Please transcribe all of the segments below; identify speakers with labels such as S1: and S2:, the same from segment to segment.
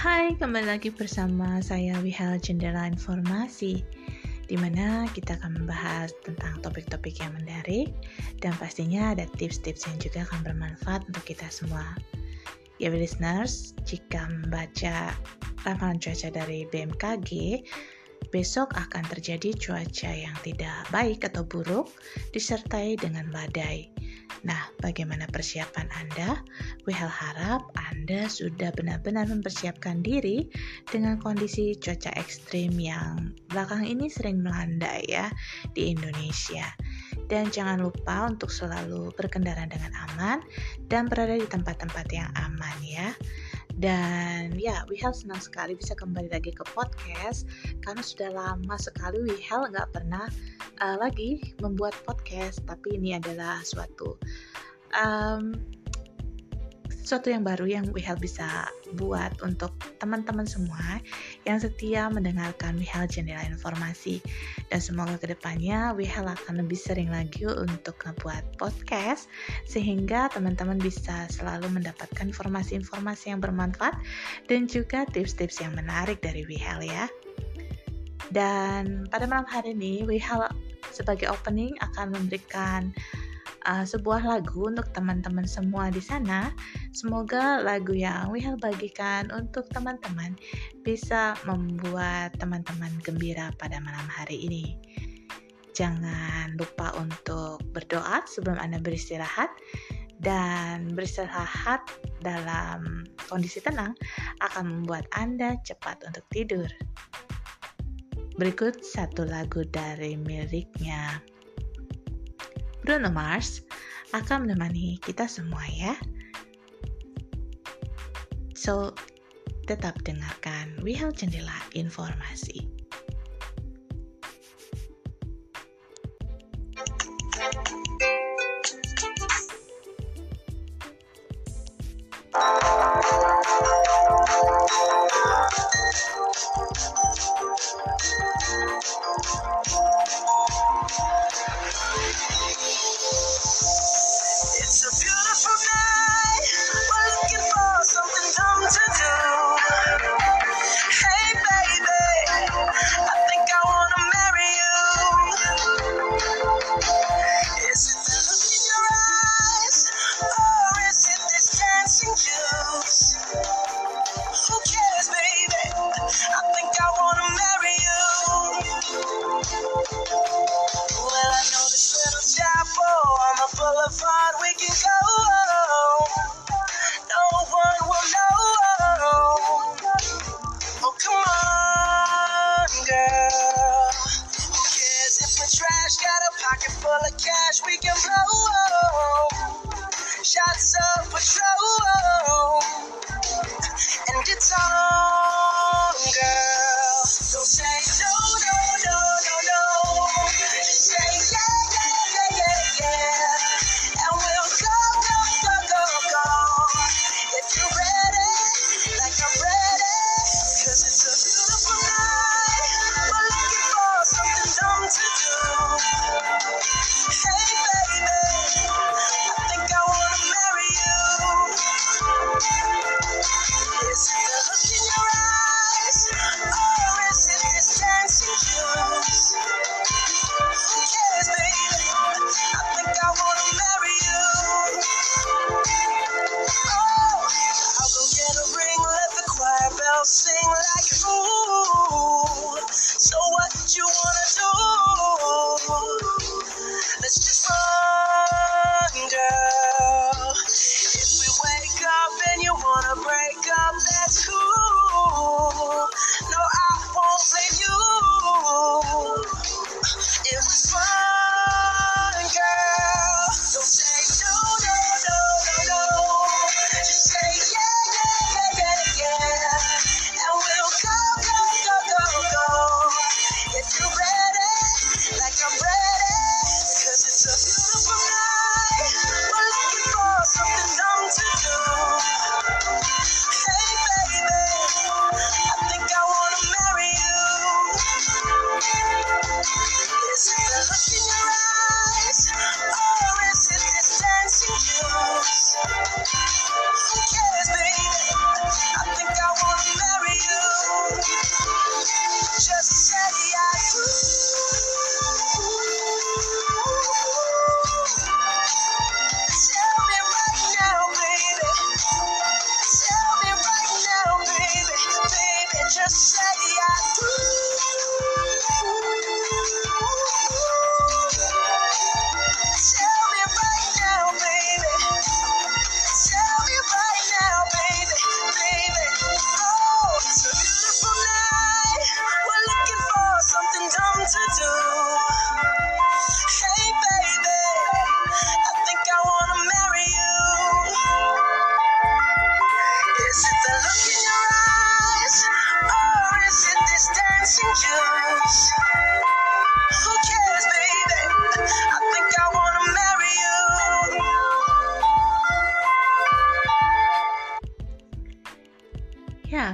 S1: Hai, kembali lagi bersama saya Wihal Jendela Informasi di mana kita akan membahas tentang topik-topik yang menarik dan pastinya ada tips-tips yang juga akan bermanfaat untuk kita semua. Ya, listeners, jika membaca ramalan cuaca dari BMKG, besok akan terjadi cuaca yang tidak baik atau buruk disertai dengan badai. Nah, bagaimana persiapan Anda? WHL harap Anda sudah benar-benar mempersiapkan diri dengan kondisi cuaca ekstrim yang belakang ini sering melanda ya di Indonesia. Dan jangan lupa untuk selalu berkendara dengan aman dan berada di tempat-tempat yang aman ya. Dan ya, Wihel senang sekali bisa kembali lagi ke podcast karena sudah lama sekali Wihel nggak pernah uh, lagi membuat podcast. Tapi ini adalah suatu um, sesuatu yang baru yang Wihel bisa buat untuk teman-teman semua yang setia mendengarkan Wihel Jendela Informasi. Dan semoga ke depannya Wihel akan lebih sering lagi untuk ngebuat podcast sehingga teman-teman bisa selalu mendapatkan informasi-informasi yang bermanfaat dan juga tips-tips yang menarik dari Wihel ya. Dan pada malam hari ini Wihel sebagai opening akan memberikan uh, sebuah lagu untuk teman-teman semua di sana. Semoga lagu yang Wihal bagikan untuk teman-teman bisa membuat teman-teman gembira pada malam hari ini. Jangan lupa untuk berdoa sebelum Anda beristirahat dan beristirahat dalam kondisi tenang akan membuat Anda cepat untuk tidur. Berikut satu lagu dari miliknya Bruno Mars akan menemani kita semua ya. So, tetap dengarkan Wihal Jendela Informasi.
S2: you go. Oh. No one will know. Oh. oh, come on, girl.
S1: Who cares if we're
S2: trash? Got a pocket full of cash we can blow. Oh. Shots of patrol. And it's on.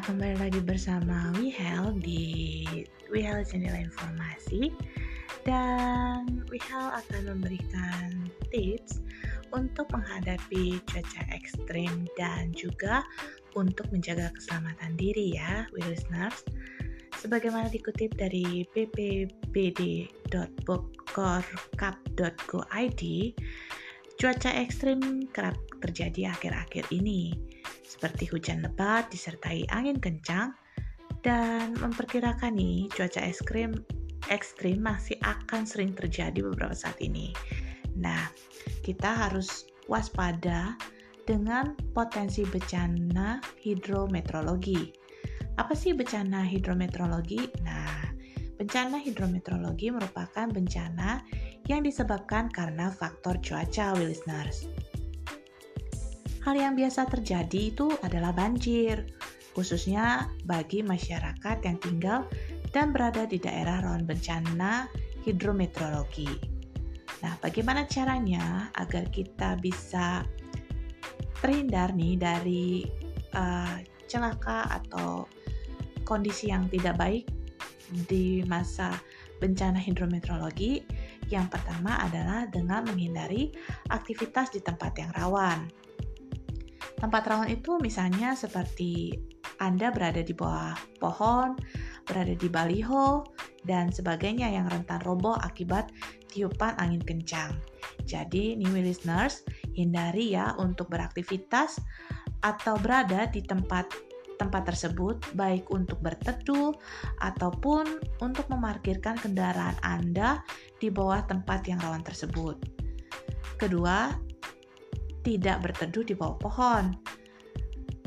S1: Kembali lagi bersama Wihel di Wihel Jendela Informasi dan Wihel akan memberikan tips untuk menghadapi cuaca ekstrim dan juga untuk menjaga keselamatan diri ya, listeners. Sebagaimana dikutip dari ppbd.bogorcup.go.id, cuaca ekstrim kerap terjadi akhir-akhir ini seperti hujan lebat disertai angin kencang dan memperkirakan nih cuaca ekstrim ekstrim masih akan sering terjadi beberapa saat ini. Nah, kita harus waspada dengan potensi bencana hidrometeorologi. Apa sih bencana hidrometeorologi? Nah, bencana hidrometeorologi merupakan bencana yang disebabkan karena faktor cuaca, listeners. Hal yang biasa terjadi itu adalah banjir, khususnya bagi masyarakat yang tinggal dan berada di daerah rawan bencana hidrometeorologi. Nah, bagaimana caranya agar kita bisa terhindar nih dari uh, celaka atau kondisi yang tidak baik di masa bencana hidrometeorologi? Yang pertama adalah dengan menghindari aktivitas di tempat yang rawan. Tempat rawan itu misalnya seperti Anda berada di bawah pohon, berada di baliho, dan sebagainya yang rentan roboh akibat tiupan angin kencang. Jadi, new listeners, hindari ya untuk beraktivitas atau berada di tempat tempat tersebut baik untuk berteduh ataupun untuk memarkirkan kendaraan Anda di bawah tempat yang rawan tersebut. Kedua, tidak berteduh di bawah pohon.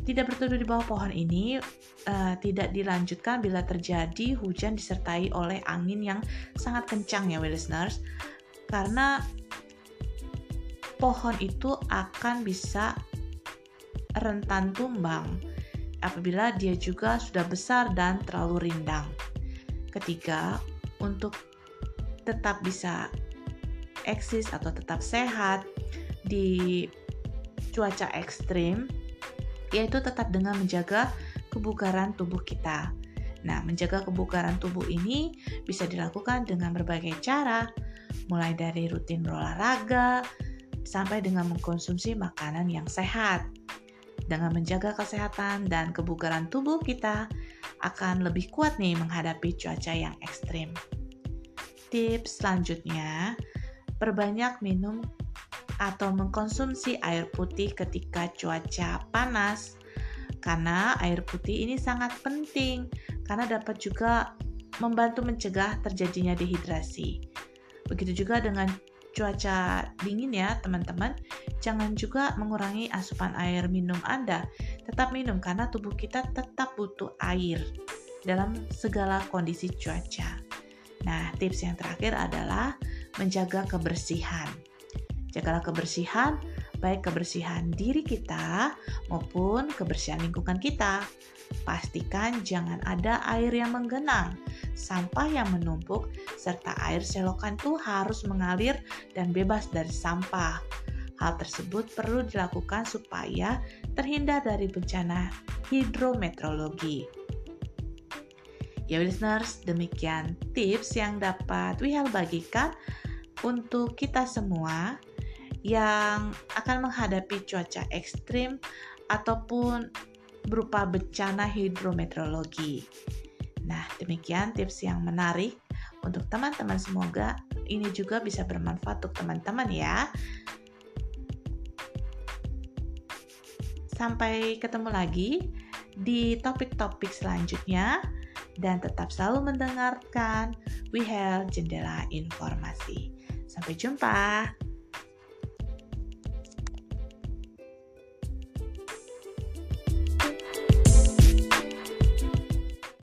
S1: Tidak berteduh di bawah pohon ini uh, tidak dilanjutkan bila terjadi hujan disertai oleh angin yang sangat kencang ya, listeners. Karena pohon itu akan bisa rentan tumbang apabila dia juga sudah besar dan terlalu rindang. Ketiga, untuk tetap bisa eksis atau tetap sehat di cuaca ekstrim, yaitu tetap dengan menjaga kebugaran tubuh kita. Nah, menjaga kebugaran tubuh ini bisa dilakukan dengan berbagai cara, mulai dari rutin berolahraga sampai dengan mengkonsumsi makanan yang sehat. Dengan menjaga kesehatan dan kebugaran tubuh kita akan lebih kuat nih menghadapi cuaca yang ekstrim. Tips selanjutnya, perbanyak minum atau mengkonsumsi air putih ketika cuaca panas. Karena air putih ini sangat penting karena dapat juga membantu mencegah terjadinya dehidrasi. Begitu juga dengan cuaca dingin ya teman-teman. Jangan juga mengurangi asupan air minum Anda. Tetap minum karena tubuh kita tetap butuh air dalam segala kondisi cuaca. Nah, tips yang terakhir adalah menjaga kebersihan. Jagalah kebersihan, baik kebersihan diri kita maupun kebersihan lingkungan kita. Pastikan jangan ada air yang menggenang, sampah yang menumpuk, serta air selokan itu harus mengalir dan bebas dari sampah. Hal tersebut perlu dilakukan supaya terhindar dari bencana hidrometeorologi. Ya listeners, demikian tips yang dapat Wihal bagikan untuk kita semua yang akan menghadapi cuaca ekstrim ataupun berupa bencana hidrometeorologi. Nah, demikian tips yang menarik untuk teman-teman. Semoga ini juga bisa bermanfaat untuk teman-teman ya. Sampai ketemu lagi di topik-topik selanjutnya dan tetap selalu mendengarkan We Have Jendela Informasi. Sampai jumpa.